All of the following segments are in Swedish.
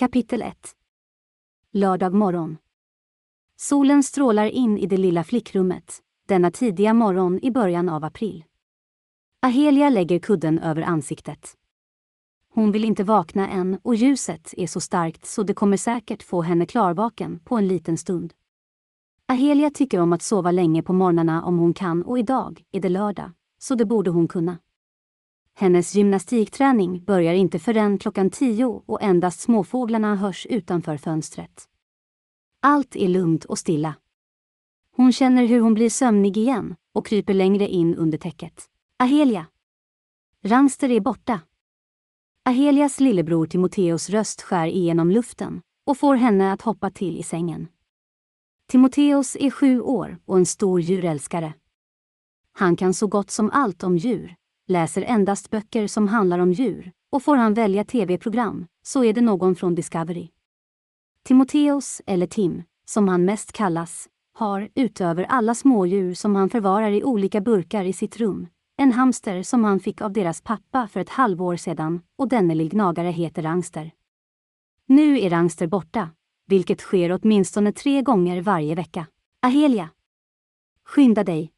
Kapitel 1 Lördag morgon. Solen strålar in i det lilla flickrummet, denna tidiga morgon i början av april. Ahelia lägger kudden över ansiktet. Hon vill inte vakna än och ljuset är så starkt så det kommer säkert få henne klarvaken på en liten stund. Ahelia tycker om att sova länge på morgnarna om hon kan och idag är det lördag, så det borde hon kunna. Hennes gymnastikträning börjar inte förrän klockan tio och endast småfåglarna hörs utanför fönstret. Allt är lugnt och stilla. Hon känner hur hon blir sömnig igen och kryper längre in under täcket. Ahelia! Rangster är borta. Ahelias lillebror Timoteos röst skär igenom luften och får henne att hoppa till i sängen. Timoteos är sju år och en stor djurälskare. Han kan så gott som allt om djur, läser endast böcker som handlar om djur och får han välja tv-program så är det någon från Discovery. Timoteus, eller Tim, som han mest kallas, har, utöver alla smådjur som han förvarar i olika burkar i sitt rum, en hamster som han fick av deras pappa för ett halvår sedan och denne lillgnagare heter Rangster. Nu är Rangster borta, vilket sker åtminstone tre gånger varje vecka. Ahelia! Skynda dig!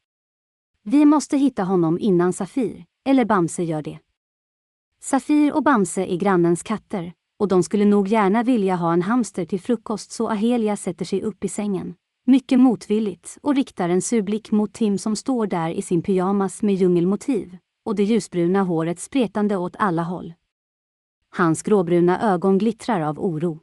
Vi måste hitta honom innan Safir, eller Bamse gör det. Safir och Bamse är grannens katter och de skulle nog gärna vilja ha en hamster till frukost så Ahelia sätter sig upp i sängen, mycket motvilligt och riktar en sur blick mot Tim som står där i sin pyjamas med djungelmotiv och det ljusbruna håret spretande åt alla håll. Hans gråbruna ögon glittrar av oro.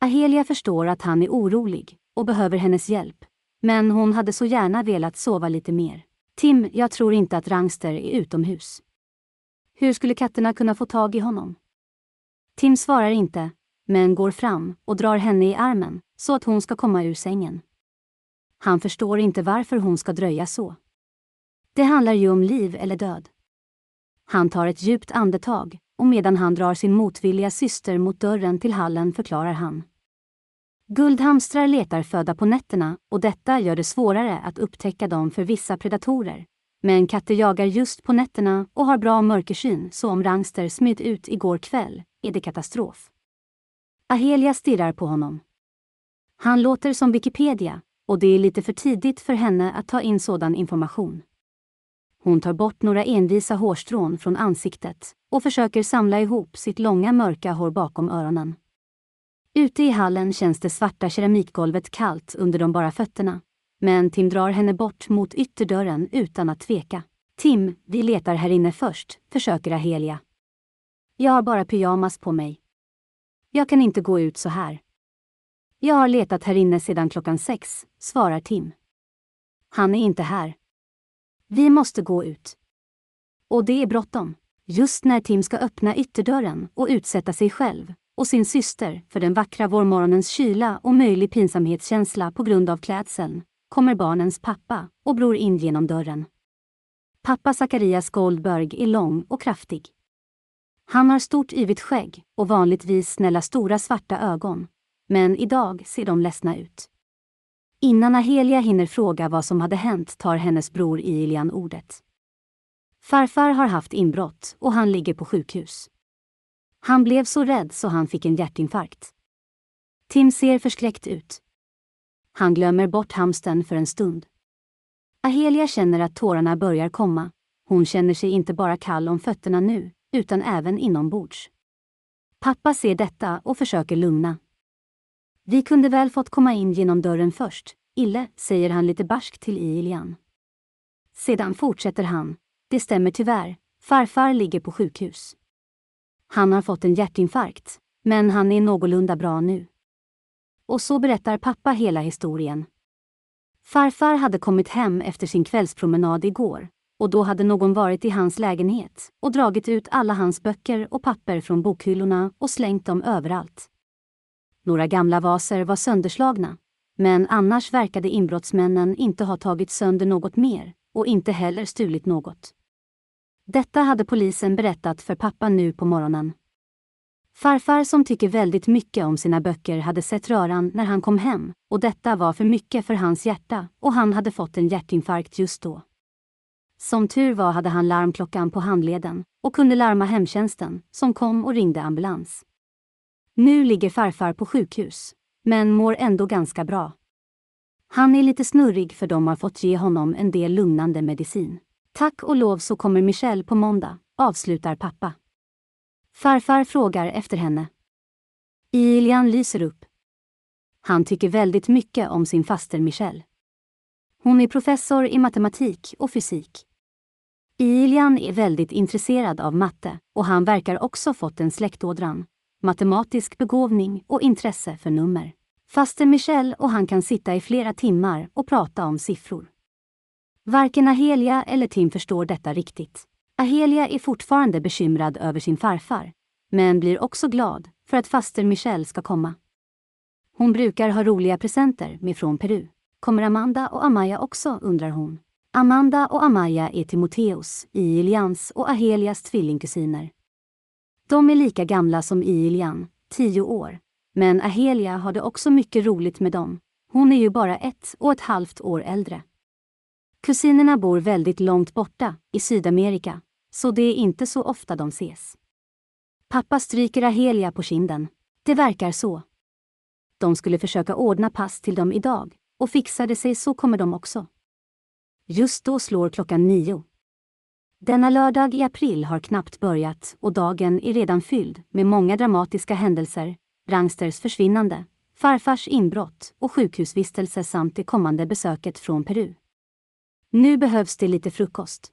Ahelia förstår att han är orolig och behöver hennes hjälp, men hon hade så gärna velat sova lite mer. Tim, jag tror inte att Rangster är utomhus. Hur skulle katterna kunna få tag i honom? Tim svarar inte, men går fram och drar henne i armen så att hon ska komma ur sängen. Han förstår inte varför hon ska dröja så. Det handlar ju om liv eller död. Han tar ett djupt andetag och medan han drar sin motvilliga syster mot dörren till hallen förklarar han. Guldhamstrar letar föda på nätterna och detta gör det svårare att upptäcka dem för vissa predatorer. Men katter jagar just på nätterna och har bra mörkersyn så om Rangster smyt ut igår kväll är det katastrof. Ahelia stirrar på honom. Han låter som Wikipedia och det är lite för tidigt för henne att ta in sådan information. Hon tar bort några envisa hårstrån från ansiktet och försöker samla ihop sitt långa mörka hår bakom öronen. Ute i hallen känns det svarta keramikgolvet kallt under de bara fötterna. Men Tim drar henne bort mot ytterdörren utan att tveka. Tim, vi letar här inne först, försöker Ahelia. Jag har bara pyjamas på mig. Jag kan inte gå ut så här. Jag har letat här inne sedan klockan sex, svarar Tim. Han är inte här. Vi måste gå ut. Och det är bråttom. Just när Tim ska öppna ytterdörren och utsätta sig själv och sin syster för den vackra vårmorgonens kyla och möjlig pinsamhetskänsla på grund av klädseln, kommer barnens pappa och bror in genom dörren. Pappa Zacharias Goldberg är lång och kraftig. Han har stort yvigt skägg och vanligtvis snälla stora svarta ögon. Men idag ser de ledsna ut. Innan Ahelia hinner fråga vad som hade hänt tar hennes bror Ilian ordet. Farfar har haft inbrott och han ligger på sjukhus. Han blev så rädd så han fick en hjärtinfarkt. Tim ser förskräckt ut. Han glömmer bort hamsten för en stund. Ahelia känner att tårarna börjar komma. Hon känner sig inte bara kall om fötterna nu, utan även inombords. Pappa ser detta och försöker lugna. Vi kunde väl fått komma in genom dörren först, Ille, säger han lite barskt till Ilian. Sedan fortsätter han. Det stämmer tyvärr. Farfar ligger på sjukhus. Han har fått en hjärtinfarkt, men han är någorlunda bra nu. Och så berättar pappa hela historien. Farfar hade kommit hem efter sin kvällspromenad igår och då hade någon varit i hans lägenhet och dragit ut alla hans böcker och papper från bokhyllorna och slängt dem överallt. Några gamla vaser var sönderslagna, men annars verkade inbrottsmännen inte ha tagit sönder något mer och inte heller stulit något. Detta hade polisen berättat för pappa nu på morgonen. Farfar som tycker väldigt mycket om sina böcker hade sett röran när han kom hem och detta var för mycket för hans hjärta och han hade fått en hjärtinfarkt just då. Som tur var hade han larmklockan på handleden och kunde larma hemtjänsten som kom och ringde ambulans. Nu ligger farfar på sjukhus, men mår ändå ganska bra. Han är lite snurrig för de har fått ge honom en del lugnande medicin. Tack och lov så kommer Michelle på måndag, avslutar pappa. Farfar frågar efter henne. Ilian lyser upp. Han tycker väldigt mycket om sin faster Michelle. Hon är professor i matematik och fysik. Ilian är väldigt intresserad av matte och han verkar också fått en släktådran, matematisk begåvning och intresse för nummer. Faster Michelle och han kan sitta i flera timmar och prata om siffror. Varken Ahelia eller Tim förstår detta riktigt. Ahelia är fortfarande bekymrad över sin farfar, men blir också glad för att faster Michelle ska komma. Hon brukar ha roliga presenter med från Peru. Kommer Amanda och Amaya också, undrar hon. Amanda och Amaya är Timoteus, Ilians och Ahelias tvillingkusiner. De är lika gamla som Ilian, tio år, men Ahelia har det också mycket roligt med dem. Hon är ju bara ett och ett halvt år äldre. Kusinerna bor väldigt långt borta, i Sydamerika, så det är inte så ofta de ses. Pappa stryker Ahelia på kinden. Det verkar så. De skulle försöka ordna pass till dem idag, och fixar det sig så kommer de också. Just då slår klockan nio. Denna lördag i april har knappt börjat och dagen är redan fylld med många dramatiska händelser, Rangsters försvinnande, farfars inbrott och sjukhusvistelse samt det kommande besöket från Peru. Nu behövs det lite frukost.